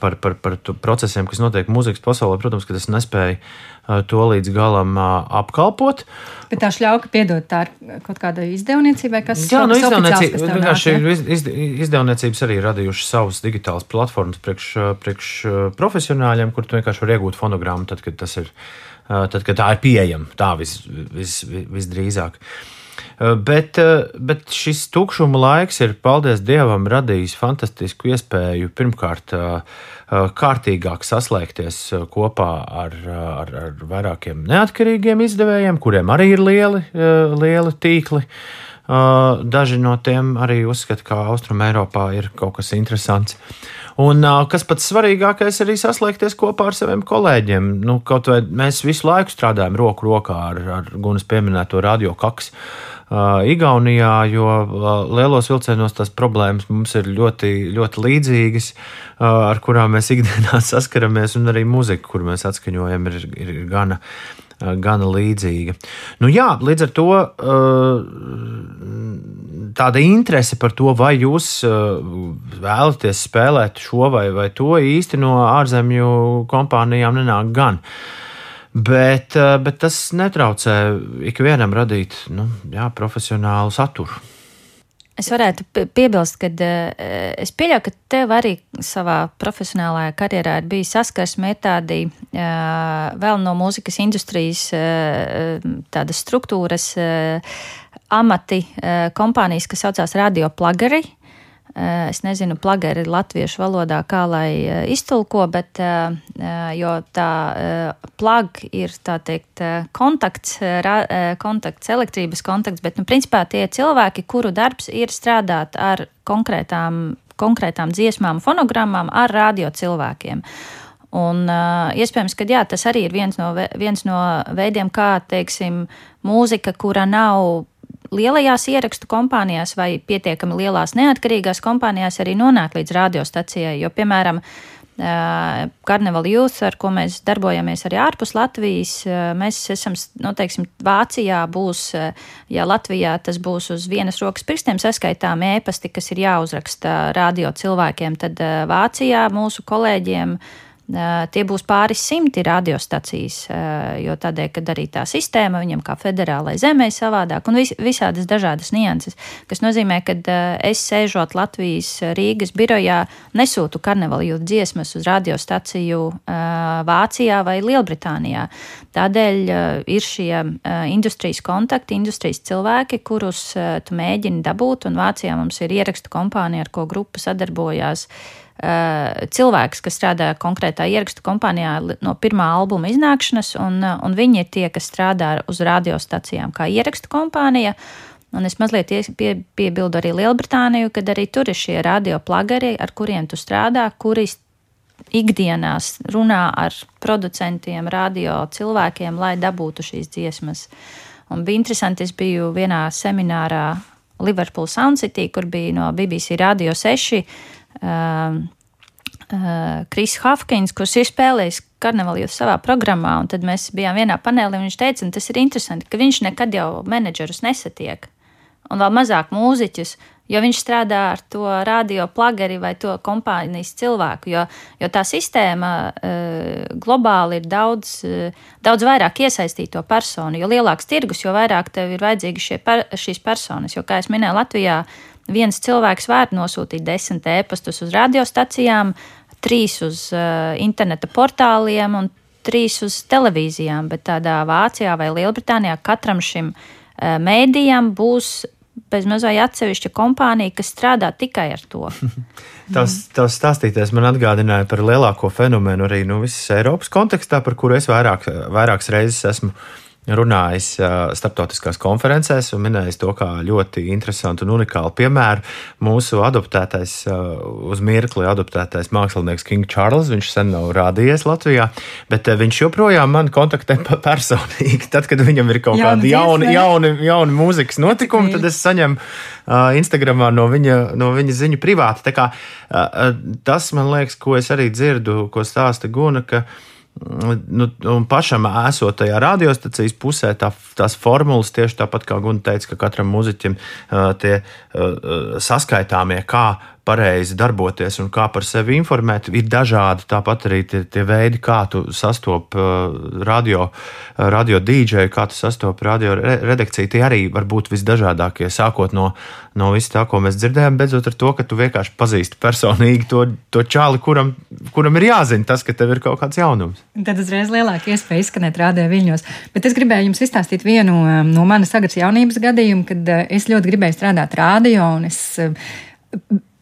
par, par, par procesiem, kas notiek mūzikas pasaulē. Protams, ka es nespēju uh, to līdz galam uh, apkalpot. Bet tā šļauka, piedod, tā ir kaut kāda izdevniecība, kas Jā, nu, izdevniecība, vienkārši iz, izdevniecības arī radījušas savas digitālas platformas priekš, uh, priekš profesionāļiem, kur tu vienkārši vari iegūt fonogrammu, tad, kad, ir, tad, kad tā ir pieejama. Tā vis, vis, vis, visdrīzāk. Vis Eh, bet, eh, bet šis tukšuma laiks ir, paldies Dievam, radījis fantastisku iespēju pirmkārt eh, kārtīgāk saslēgties kopā ar, ar, ar vairākiem neatkarīgiem izdevējiem, kuriem arī ir lieli, lieli tīkli. Daži no tiem arī uzskata, ka Austrum Eiropā ir kaut kas interesants. Un kas pats svarīgākais, arī saslēgties kopā ar saviem kolēģiem. Nu, kaut vai mēs visu laiku strādājam roku rokā ar, ar Gunas pieminēto radio kaksu. Igaunijā, jo lielos vilcienos tās problēmas mums ir ļoti, ļoti līdzīgas, ar kurām mēs ikdienā saskaramies, un arī muzika, kur mēs atskaņojam, ir, ir gana, gana līdzīga. Nu, jā, līdz ar to tāda interese par to, vai jūs vēlaties spēlēt šo vai, vai to īsti no ārzemju kompānijām nenāk gan. Bet, eh, bet tas netraucē ikvienam radīt nu, jā, profesionālu saturu. Es varētu piebilst, ka uh, es pieļauju, ka tev arī savā profesionālajā karjerā ir bijis saskarsme ar tādi uh, vēl no mūzikas industrijas uh, tādas struktūras, amati, kompānijas, kas saucās Radio Plagari. Eh, es nezinu, plageri latviešu valodā, kā lai eh, iztulko, bet eh, jo tā plag ir tā teikt kontakts, kontakts, elektrības kontakts, bet, nu, principā tie cilvēki, kuru darbs ir strādāt ar konkrētām, konkrētām dziesmām, fonogrammām, ar radio cilvēkiem. Un, uh, iespējams, ka jā, tas arī ir viens no, viens no veidiem, kā teiksim, mūzika, kura nav lielajās ierakstu kompānijās vai pietiekami lielās neatkarīgās kompānijās arī nonāk līdz radiostacijai. Jo, piemēram, Karnevāla Youth, ar ko mēs darbojamies arī ārpus Latvijas. Mēs esam, nu, teiksim, Vācijā būs, ja Latvijā tas būs uz vienas rokas pirkstiem saskaitām ēpasti, kas ir jāuzraksta radio cilvēkiem, tad Vācijā mūsu kolēģiem Tie būs pāris simti radiostacijas, jo tādēļ, ka arī tā sistēma viņam kā federālai zemē ir savādāk un vis, visādas dažādas nianses, kas nozīmē, ka es sēžot Latvijas Rīgas birojā, nesūtu karnevalu dziesmas uz radiostaciju Vācijā vai Lielbritānijā. Tādēļ ir šie industrijas kontakti, industrijas cilvēki, kurus tu mēģini dabūt, un Vācijā mums ir ierakstu kompānija, ar ko grupa sadarbojās. Eh, cilvēks, kas strādā konkrētā ierakstu kompānijā no pirmā albuma iznākšanas, un, eh, un viņi ir tie, kas strādā uz radiostacijām kā ierakstu kompānija. Un es mazliet pie, piebildu arī Lielbritāniju, kad arī tur ir šie radioplagari, ar kuriem tu strādā, kuri ikdienās runā ar producentiem, radio cilvēkiem, lai dabūtu šīs dziesmas. Un bija interesanti, es biju vienā seminārā Liverpool Sound City, kur bija no BBC Radio 6 uh, uh, Kris Hafkins, kurš ir spēlējis karnevālu savā programmā, un tad mēs bijām vienā panelī, un viņš teica, un tas ir interesanti, ka viņš nekad jau menedžerus nesatiek, un vēl mazāk mūziķus, jo viņš strādā ar to radio plagari vai to kompānijas cilvēku, jo, jo tā sistēma uh, globāli ir daudz, uh, daudz vairāk iesaistīto personu, jo lielāks tirgus, jo vairāk tev ir vajadzīgi per, šīs personas, jo, kā es minēju, Latvijā viens cilvēks var nosūtīt desmit ēpastus uz radiostacijām, trīs uz uh, interneta portāliem un trīs uz televīzijām, bet tādā Vācijā vai Lielbritānijā katram šim uh, mēdījam būs bez mazai atsevišķa kompānija, kas strādā tikai ar to. tas, tas stāstītais man atgādināja par lielāko fenomenu arī nu, visas Eiropas kontekstā, par kuru es vairāk, vairākas reizes esmu runājis starptautiskās konferencēs un minējis to kā ļoti interesantu un unikālu piemēru. Mūsu adoptētais, uz mirkli adoptētais mākslinieks King Charles, viņš sen nav rādījies Latvijā, bet viņš joprojām man kontaktē personīgi. Tad, kad viņam ir kaut Jauna kādi jauni, jauni, jauni mūzikas notikumi, tad es saņemu Instagramā no viņa, no viņa ziņu privāti. Tā kā, tas man liekas, ko es arī dzirdu, ko stāsta Guna. Ka, Nu, pašam esot tajā radiostacijas pusē, tā, tās formulas tieši tāpat kā Gunte teica, ka katram mūziķim uh, tie uh, saskaitāmie, kā pareizi darboties un kā par sevi informēt, ir dažādi. Tāpat arī tie, tie veidi, kā tu sastopi uh, radio, uh, radio dīdžeju, kā tu sastopi radio re redakciju, tie arī var būt visdažādākie. Sākot no, no viss tā, ko mēs dzirdējām, beidzot ar to, ka tu vienkārši pazīsti personīgi to, to čāli, kuram, kuram ir jāzina tas, ka tev ir kaut kāds jaunums. Tad uzreiz lielāka iespēja izskanēt rādē viļņos. Bet es gribēju jums izstāstīt vienu um, no manas agras jaunības gadījumu, kad uh, es ļoti gribēju strādāt rādio un es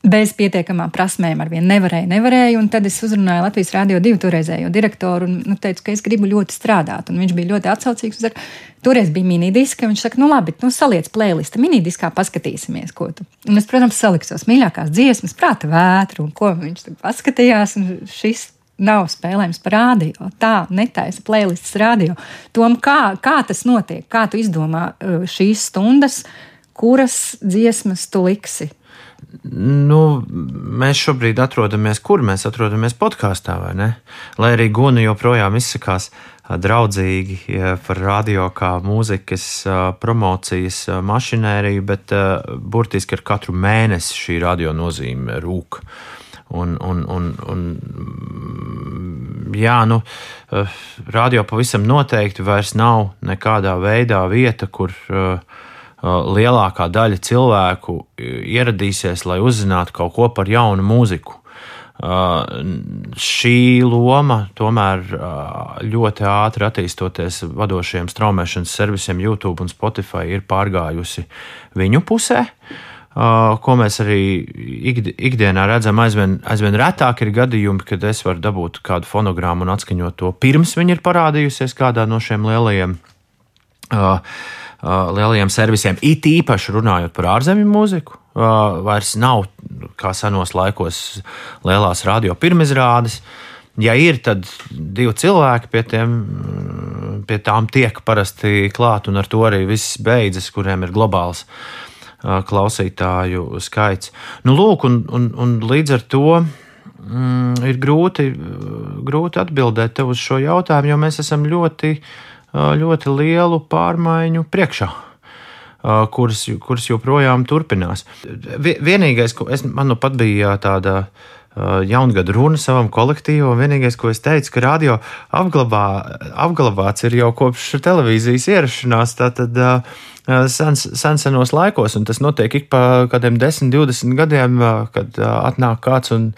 bez pietiekamām prasmēm ar vienu nevarēju, nevarēju. Un tad es uzrunāju Latvijas Rādio 2 toreizējo direktoru un nu, teicu, ka es gribu ļoti strādāt. Un viņš bija ļoti atsaucīgs. Saka, Toreiz bija minidiska. Viņš saka, nu labi, nu saliec playlist, minidiskā paskatīsimies, ko tu. Un es, protams, saliku savas mīļākās dziesmas, prāta vētru, un ko viņš tad paskatījās. Šis nav spēlējams par rādio. Tā netaisa playlists radio. Tom, kā, kā tas notiek? Kā tu izdomā uh, šīs stundas, kuras dziesmas tu liksi? Nu, mēs šobrīd atrodamies, kur mēs atrodamies podkāstā, vai ne? Lai arī Guna joprojām izsakās draudzīgi par radio kā mūzikas promocijas mašinēriju, bet burtiski ar katru mēnesi šī radio nozīme rūk. Un, un, un, un, jā, nu, radio pavisam noteikti vairs nav nekādā veidā vieta, kur uh, lielākā daļa cilvēku ieradīsies, lai uzzinātu kaut ko par jaunu mūziku. Uh, šī loma tomēr uh, ļoti ātri attīstoties vadošiem straumēšanas servisiem, YouTube un Spotify, ir pārgājusi viņu pusē. Uh, ko mēs arī ikdi, ikdienā redzam, aizvien, aizvien retāk ir gadījumi, kad es varu dabūt kādu fonogrammu un atskaņot to pirms viņa ir parādījusies kādā no šiem lielajiem uh, lielajiem servisiem, it īpaši runājot par ārzemju mūziku. Vairs nav kā senos laikos lielās radio pirmizrādes. Ja ir, tad divi cilvēki pie, tiem, pie tām tiek parasti klāt, un ar to arī viss beidzas, kuriem ir globāls klausītāju skaits. Nu, lūk, un, un, un līdz ar to mm, ir grūti, grūti atbildēt uz šo jautājumu, jo mēs esam ļoti uh, ļoti lielu pārmaiņu priekšā. Kuras, kuras joprojām turpinās. Vienīgais, ko es, man nu pat bija tāda jaungada runa savam kolektīvam. Vienīgais, ko es teicu, ka radio apglabā, apglabāts ir jau kopš televīzijas ierašanās. Tātad, Sens, sensenos laikos, un tas notiek ik pa kādiem 10, 20 gadiem, kad atnāk kāds un,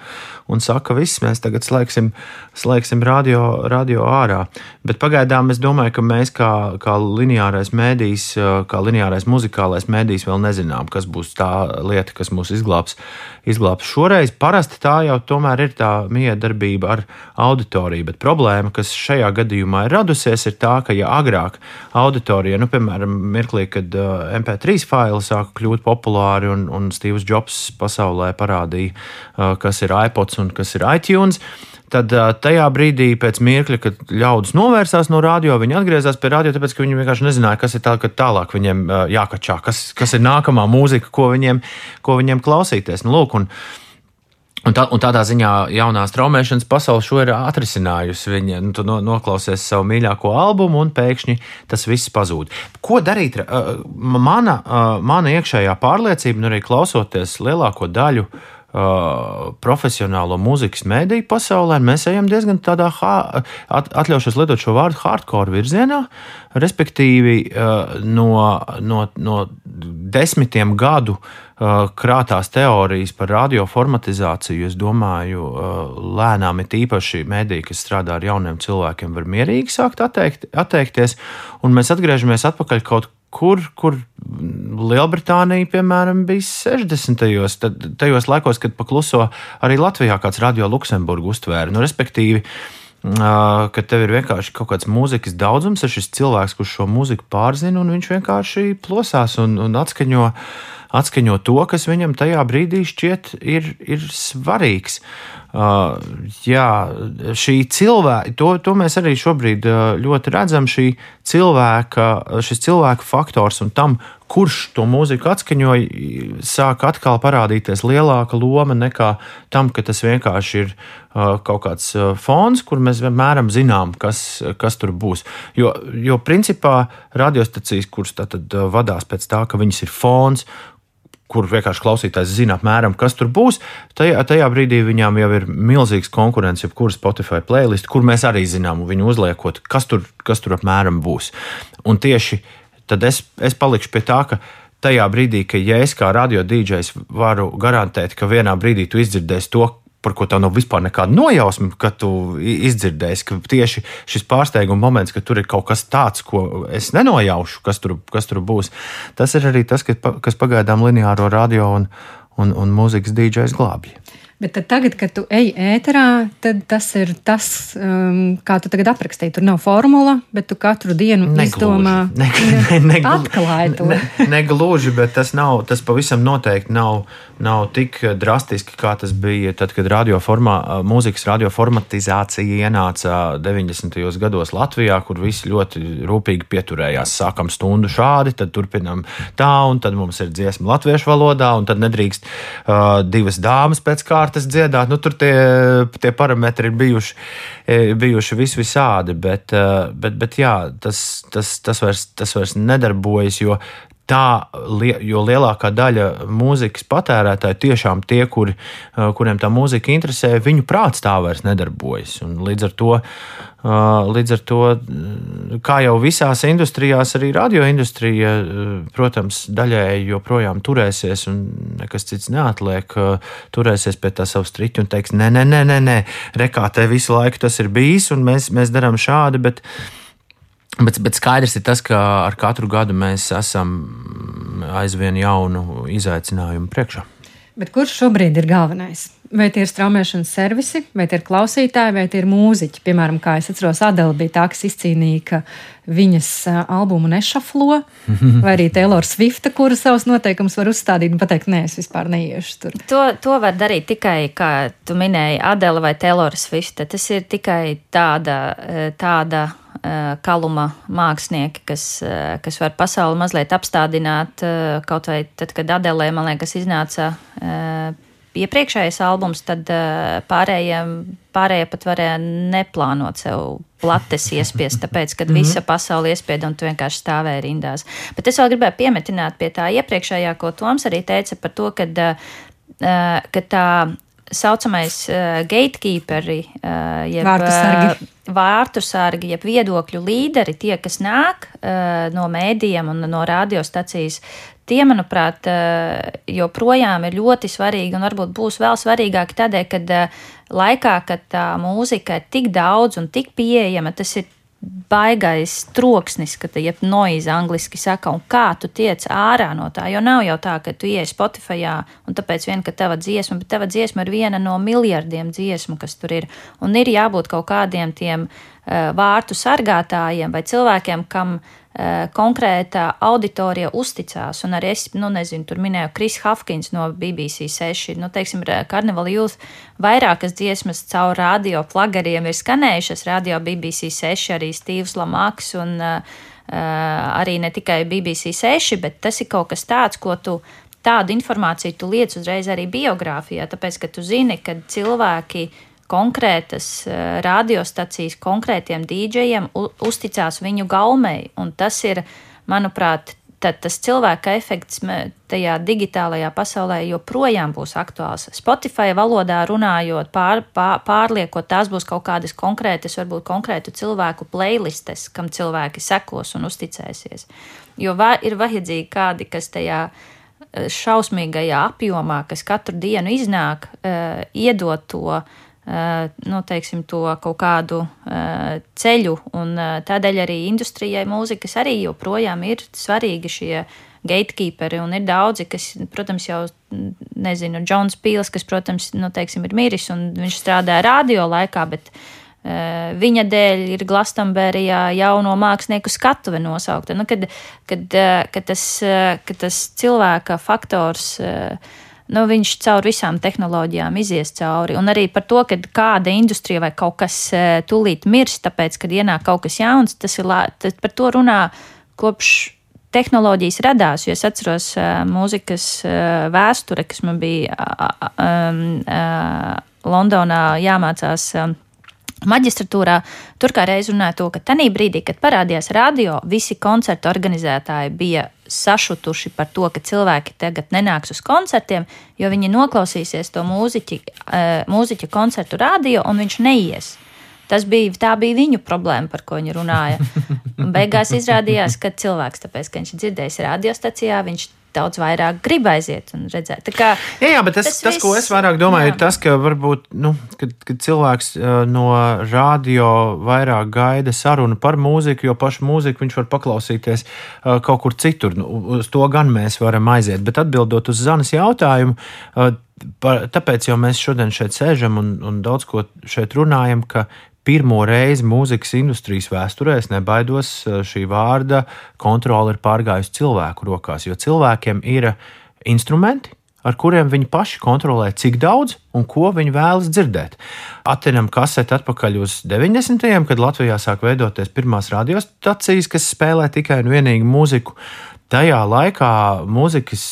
un saka, viss, mēs tagad slēgsim, slēgsim radio, radio ārā. Bet pagaidām es domāju, ka mēs kā, kā lineārais mēdījis, kā lineārais muzikālais mēdījis vēl nezinām, kas būs tā lieta, kas mūs izglābs. izglābs. Šoreiz parasti tā jau tomēr ir tā miedarbība ar auditoriju, bet problēma, kas šajā gadījumā ir radusies, ir tā, ka ja agrāk auditorija, nu, piemēram, mirklī, kad uh, MP3 faili sāka kļūt populāri un, un Steve's Jobs pasaulē parādīja, uh, kas ir iPods un kas ir iTunes. Tad uh, tajā brīdī, pēc mirkļa, kad ļaudis novērsās no radio, viņi atgriezās pie radio, tāpēc ka viņi vienkārši nezināja, kas ir tā, tālāk viņiem uh, jākačā, kas, kas ir nākamā mūzika, ko viņiem, ko viņiem klausīties. Nu, lūk, un, Un, tā, un tādā ziņā jaunā straumēšanas pasaule šo ir atrisinājusi. Viņa nu, no, noklausies savu mīļāko albumu, un pēkšņi tas viss pazūd. Ko darīt? Uh, Mana, uh, mana iekšējā pārliecība, un arī klausoties lielāko daļu uh, profesionālo mūzikas mēdīju pasaulē, mēs ejam diezgan tādā, ha- at, atļaušos lietot šo vārdu, hardcore virzienā. Respektīvi, uh, no, no, no desmitiem gadu uh, krātās teorijas par radioformatizāciju, es domāju, uh, lēnām ir īpaši mēdīji, kas strādā ar jauniem cilvēkiem, var mierīgi sākt atteikt, atteikties, un mēs atgriežamies atpakaļ kaut kur, kur Lielbritānija, piemēram, bija 60. gados, tajos laikos, kad pakluso arī Latvijā kāds radio Luksemburgu uztvēra. Nu, respektīvi, ka tev ir vienkārši kaut kāds mūzikas daudzums, ir šis cilvēks, kurš šo mūziku pārzina, un viņš vienkārši plosās un, un atskaņo, atskaņo to, kas viņam tajā brīdī šķiet ir, ir svarīgs. Uh, jā, šī cilvēka, to, to mēs arī šobrīd uh, ļoti redzam, šī cilvēka, šis cilvēka faktors un tam, kurš to mūziku atskaņoja, sāk atkal parādīties lielāka loma nekā tam, ka tas vienkārši ir uh, kaut kāds uh, fons, kur mēs vienmēr zinām, kas, kas tur būs. Jo, jo principā radiostacijas, kuras uh, vadās pēc tā, ka viņas ir fons, kur vienkārši klausītājs zina apmēram, kas tur būs, tajā, tajā brīdī viņām jau ir milzīgs konkurence, jebkura Spotify playlist, kur mēs arī zinām, viņu uzliekot, kas tur, kas tur apmēram būs. Un tieši tad es, es palikšu pie tā, ka tajā brīdī, ka ja es kā radio dīdžejs varu garantēt, ka vienā brīdī tu izdzirdēsi to, par ko tev nav vispār nekāda nojausma, ka tu izdzirdēsi, ka tieši šis pārsteiguma moments, ka tur ir kaut kas tāds, ko es nenojaušu, kas tur, kas tur būs, tas ir arī tas, kas pagaidām lineāro radio un, un, un mūzikas dīdžais glābj. Bet tagad, kad tu ej ēterā, tad tas ir tas, um, kā tu tagad aprakstīji. Tur nav formula, bet tu katru dienu negluži. izdomā, ne, ne, ne, atklāji to. Ne, negluži, bet tas, nav, tas pavisam noteikti nav, nav tik drastiski, kā tas bija tad, kad radio formā, mūzikas radioformatizācija ienāca 90. gados Latvijā, kur visi ļoti rūpīgi pieturējās. Sākam stundu šādi, tad turpinam tā, un tad mums ir dziesma latviešu valodā, un tad nedrīkst uh, divas dāmas pēc kārtas kārtas dziedāt. Nu, tur tie, tie parametri ir bijuši, e, bijuši vis visādi, bet, e, bet, bet jā, tas, tas, tas, vairs, tas vairs nedarbojas, jo tā, jo lielākā daļa mūzikas patērētāji tiešām tie, kuri, uh, kuriem tā mūzika interesē, viņu prāts tā vairs nedarbojas. Un līdz ar to, uh, līdz ar to, kā jau visās industrijās, arī radioindustrija, uh, protams, daļēji joprojām turēsies, un nekas cits neatliek, turēsies pie tā savu striķu un teiks, nē, nē, nē, nē, nē. rekā te visu laiku tas ir bijis, un mēs, mēs darām šādi. Bet, Bet, bet skaidrs ir tas, ka ar katru gadu mēs esam aizvien jaunu izaicinājumu priekšā. Bet kurš šobrīd ir galvenais? Vai tie ir straumēšanas servisi, vai tie ir klausītāji, vai tie ir mūziķi? Piemēram, kā es atceros, Adela bija tā, kas izcīnīja, ka viņas albumu nešaflo, vai arī Taylor Swifta, kura savus noteikumus var uzstādīt un pateikt, nē, es vispār neiešu tur. To, to var darīt tikai, kā tu minēji, Adela vai Taylor Swifta. Tas ir tikai tāda, tāda kaluma mākslinieki, kas, kas var pasauli mazliet apstādināt. Kaut vai tad, kad Adelē, man liekas, iznāca iepriekšējais albums, tad pārējie, pārējie pat varēja neplānot sev plates iespiest, tāpēc, kad -hmm. visa pasaule iespieda un tu vienkārši stāvēji rindās. Bet es vēl gribēju piemetināt pie tā iepriekšējā, ko Toms arī teica par to, kad, ka tā saucamais uh, gatekeeperi, uh, jeb vārtu sargi. Uh, vārtu sargi, jeb viedokļu līderi, tie, kas nāk uh, no mēdījiem un no radiostacijas, tie, manuprāt, uh, joprojām ir ļoti svarīgi un varbūt būs vēl svarīgāki tādēļ, kad uh, laikā, kad tā mūzika ir tik daudz un tik pieejama, tas ir baigais troksnis, ka te jeb noize angliski saka, un kā tu tiec ārā no tā, jo nav jau tā, ka tu ieej Spotify un tāpēc vien, ka tava dziesma, bet tava dziesma ir viena no miljardiem dziesmu, kas tur ir, un ir jābūt kaut kādiem tiem uh, vārtu sargātājiem vai cilvēkiem, kam uh, Eh, konkrēta auditorija uzticās. Un arī es, nu, nezinu, tur minēju Kris Hafkins no BBC 6. Nu, teiksim, Carnival Youth vairākas dziesmas caur radio plagariem ir skanējušas. Radio BBC 6, arī Stīvs Lamaks un uh, arī ne tikai BBC 6, bet tas ir kaut kas tāds, ko tu tādu informāciju tu liec uzreiz arī biogrāfijā, tāpēc, ka tu zini, ka cilvēki konkrētas eh, radiostacijas konkrētiem dīdžejiem uzticās viņu gaumei. Un tas ir, manuprāt, tad tas cilvēka efekts tajā digitālajā pasaulē joprojām būs aktuāls. Spotify valodā runājot, pār, pār, pārliekot, tās būs kaut kādas konkrētas, varbūt konkrētu cilvēku playlistes, kam cilvēki sekos un uzticēsies. Jo va, ir vajadzīgi kādi, kas tajā eh, šausmīgajā apjomā, kas katru dienu iznāk, uh, iedot to Eh, nu, teiksim, to kaut kādu uh, ceļu. Un, uh, tādēļ arī industrijai mūzikas arī joprojām ir svarīgi šie gatekeeperi. Un ir daudzi, kas, protams, jau nezinu, Džons Pīls, kas, protams, nu, teiksim, ir miris un viņš strādāja radio laikā, bet Viņa dēļ ir Glastonberijā jauno mākslinieku skatuve nosaukta. Nu, kad, kad, kad, tas, kad tas cilvēka faktors nu, viņš caur visām tehnoloģijām izies cauri. Un arī par to, ka kāda industrija vai kaut kas tūlīt mirs, tāpēc, kad ienāk kaut kas jauns, tas ir tas par to runā kopš. Tehnoloģijas radās, jo es atceros uh, mūzikas uh, vēsture, kas man bija uh, uh, Londonā jāmācās. Uh, maģistratūrā, tur kā reiz runāja to, ka tajā brīdī, kad parādījās radio, visi koncertu organizētāji bija sašutuši par to, ka cilvēki tagad nenāks uz koncertiem, jo viņi noklausīsies to mūziķi, mūziķa koncertu radio un viņš neies. Tas bija, tā bija viņu problēma, par ko viņi runāja. Un beigās izrādījās, ka cilvēks, tāpēc, ka viņš dzirdējis radiostacijā, viņš daudz vairāk grib aiziet un redzēt. Kā, jā, jā, bet tas, tas, tas viss, ko es vairāk domāju, jā. ir tas, ka varbūt, nu, kad, kad cilvēks no radio vairāk gaida sarunu par mūziku, jo pašu mūziku viņš var paklausīties kaut kur citur. Nu, uz to gan mēs varam aiziet. Bet atbildot uz Zanas jautājumu, par, tāpēc jau mēs šodien šeit sēžam un, un daudz ko šeit runājam, ka pirmo reizi mūzikas industrijas vēsturē, es nebaidos eh, šī vārda, kontrole ir pārgājusi cilvēku rokās, jo cilvēkiem ir instrumenti, ar kuriem viņi paši kontrolē, cik daudz un ko viņi vēlas dzirdēt. Atcerām kaseti atpakaļ uz 90. gadsimtu, kad Latvijā sāk veidoties pirmās radiostacijas, kas spēlē tikai un vienīgi mūziku. Tajā laikā mūzikas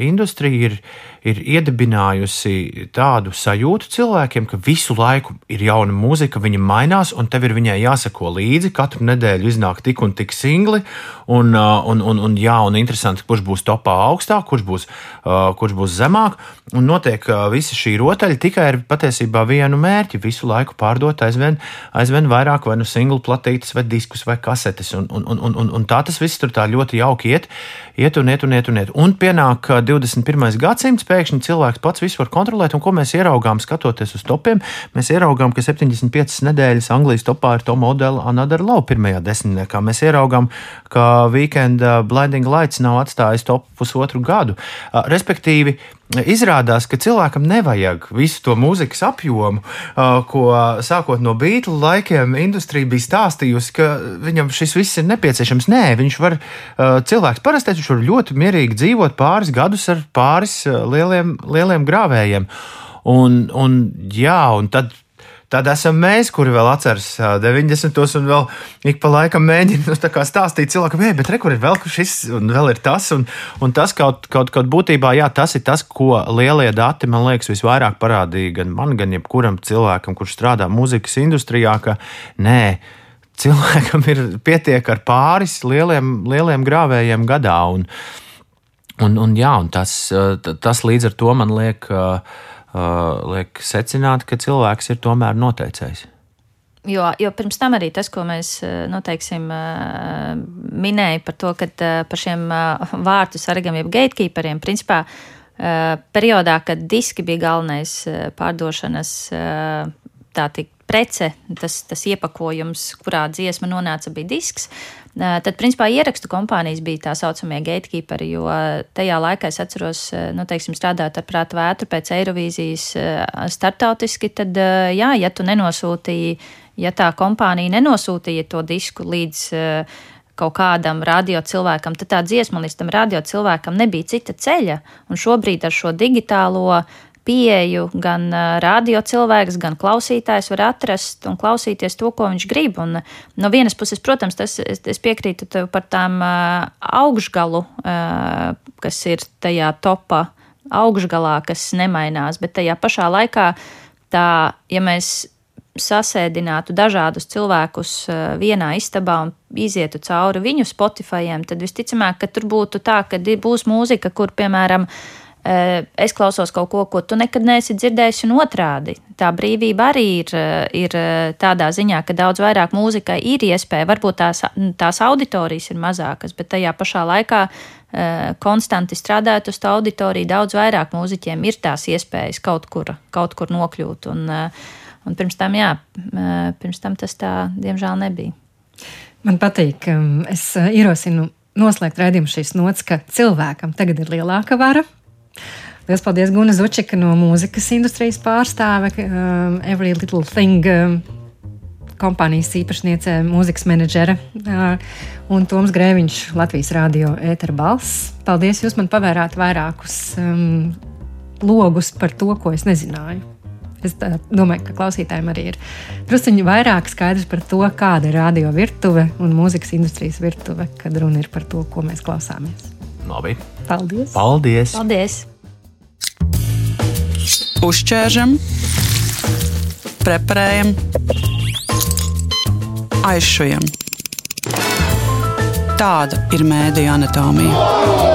industrija ir ir iedibinājusi tādu sajūtu cilvēkiem, ka visu laiku ir jauna mūzika, viņa mainās, un tev ir viņai jāsako līdzi. Katru nedēļu iznāk tik un tik singli, un, un, un, un, jā, un interesanti, kurš būs topā augstāk, kurš būs, kurš būs zemāk. Un notiek visa šī rotaļa tikai ar patiesībā vienu mērķi - visu laiku pārdot aizvien, aizvien vairāk vai nu singlu platītes, vai diskus, vai kasetes. Un, un, un, un, un tā tas viss tur tā ļoti jauki iet, iet un iet un iet. Un, iet. un pienāk 21. gadsimts pēkšņi cilvēks pats visu var kontrolēt, un ko mēs ieraugām skatoties uz topiem? Mēs ieraugām, ka 75 nedēļas Anglijas topā ir to modeli Another Love pirmajā desmitniekā. Mēs ieraugām, ka Weekend uh, Blinding Lights nav atstājis top pusotru gadu. Uh, respektīvi, Izrādās, ka cilvēkam nevajag visu to mūzikas apjomu, ko sākot no beigļu laikiem industrija bija stāstījusi, ka viņam šis viss ir nepieciešams. Nē, viņš var, cilvēks parasti viņš var ļoti mierīgi dzīvot pāris gadus ar pāris lieliem, lieliem grāvējiem. Un, un, jā, un tad Tad esam mēs, kuri vēl atceras 90. un vēl ik pa laikam mēģina nu, stāstīt cilvēkam, hei, bet re, kur ir vēl šis un vēl ir tas. Un, un tas kaut, kaut, kaut būtībā, jā, tas ir tas, ko lielie dati man liekas visvairāk parādīja gan man, gan jebkuram cilvēkam, kurš strādā muzikas industrijā, ka nē. Cilvēkam ir pietiek ar pāris lieliem, lieliem grāvējiem gadā. Un, un, un, jā, un tas, tas līdz ar to man liekas Uh, liek secināt, ka cilvēks ir tomēr noteicējis. Jo, jo pirms tam arī tas, ko mēs uh, noteiksim, uh, minējām par to, ka par šiem vārtu sargam, jeb gatekeeperiem, principā periodā, kad diski bija galvenais pārdošanas tā tik prece, tas, tas iepakojums, kurā dziesma nonāca, bija disks. Tad, principā, ierakstu kompānijas bija tā saucamie gatekeeperi, jo tajā laikā es atceros, nu, teiksim, strādāt ar prātu vētru pēc Eirovīzijas startautiski, tad, jā, ja tu nenosūtīji, ja tā kompānija nenosūtīja to disku līdz kaut kādam radio cilvēkam, tad tā dziesma līdz tam radio cilvēkam nebija cita ceļa. Un šobrīd ar šo digitālo uh, pieeju gan radio cilvēks, gan klausītājs var atrast un klausīties to, ko viņš grib. Un no vienas puses, protams, tas, es, es piekrītu tev par tām augšgalu, kas ir tajā topā augšgalā, kas nemainās, bet tajā pašā laikā tā, ja mēs sasēdinātu dažādus cilvēkus vienā istabā un izietu cauri viņu Spotifyiem, tad visticamāk, ka tur būtu tā, ka būs mūzika, kur, piemēram, es klausos kaut ko, ko tu nekad neesi dzirdējis, un otrādi. Tā brīvība arī ir, eh, ir eh, tādā ziņā, ka daudz vairāk mūzikai ir iespēja, varbūt tās, tās auditorijas ir mazākas, bet tajā pašā laikā konstanti strādājot uz tā auditoriju, daudz vairāk mūziķiem ir tās iespējas kaut kur, kaut kur nokļūt. Un, un pirms tam, jā, pirms tam tas tā, diemžēl, nebija. Man patīk, es ierosinu noslēgt redzējumu šīs nots, ka cilvēkam tagad ir lielāka vara, Lielas paldies Guna Zučika no mūzikas industrijas pārstāve. Um, Every Little Thing um, kompānijas īpašniece, mūzikas menedžere, un Toms Grēviņš, Latvijas radio ētera balss. Paldies, jūs man pavērāt vairākus um, logus par to, ko es nezināju. Es domāju, ka klausītājiem arī ir druskuļi vairāk skaidrs par to, kāda ir radio virtuve un mūzikas industrijas virtuve, kad runa ir par to, ko mēs klausāmies. Labi. Paldies! Paldies! Paldies! Uzķēršam, preparējam, aizšujam. Tāda ir mēdīņa anatomija.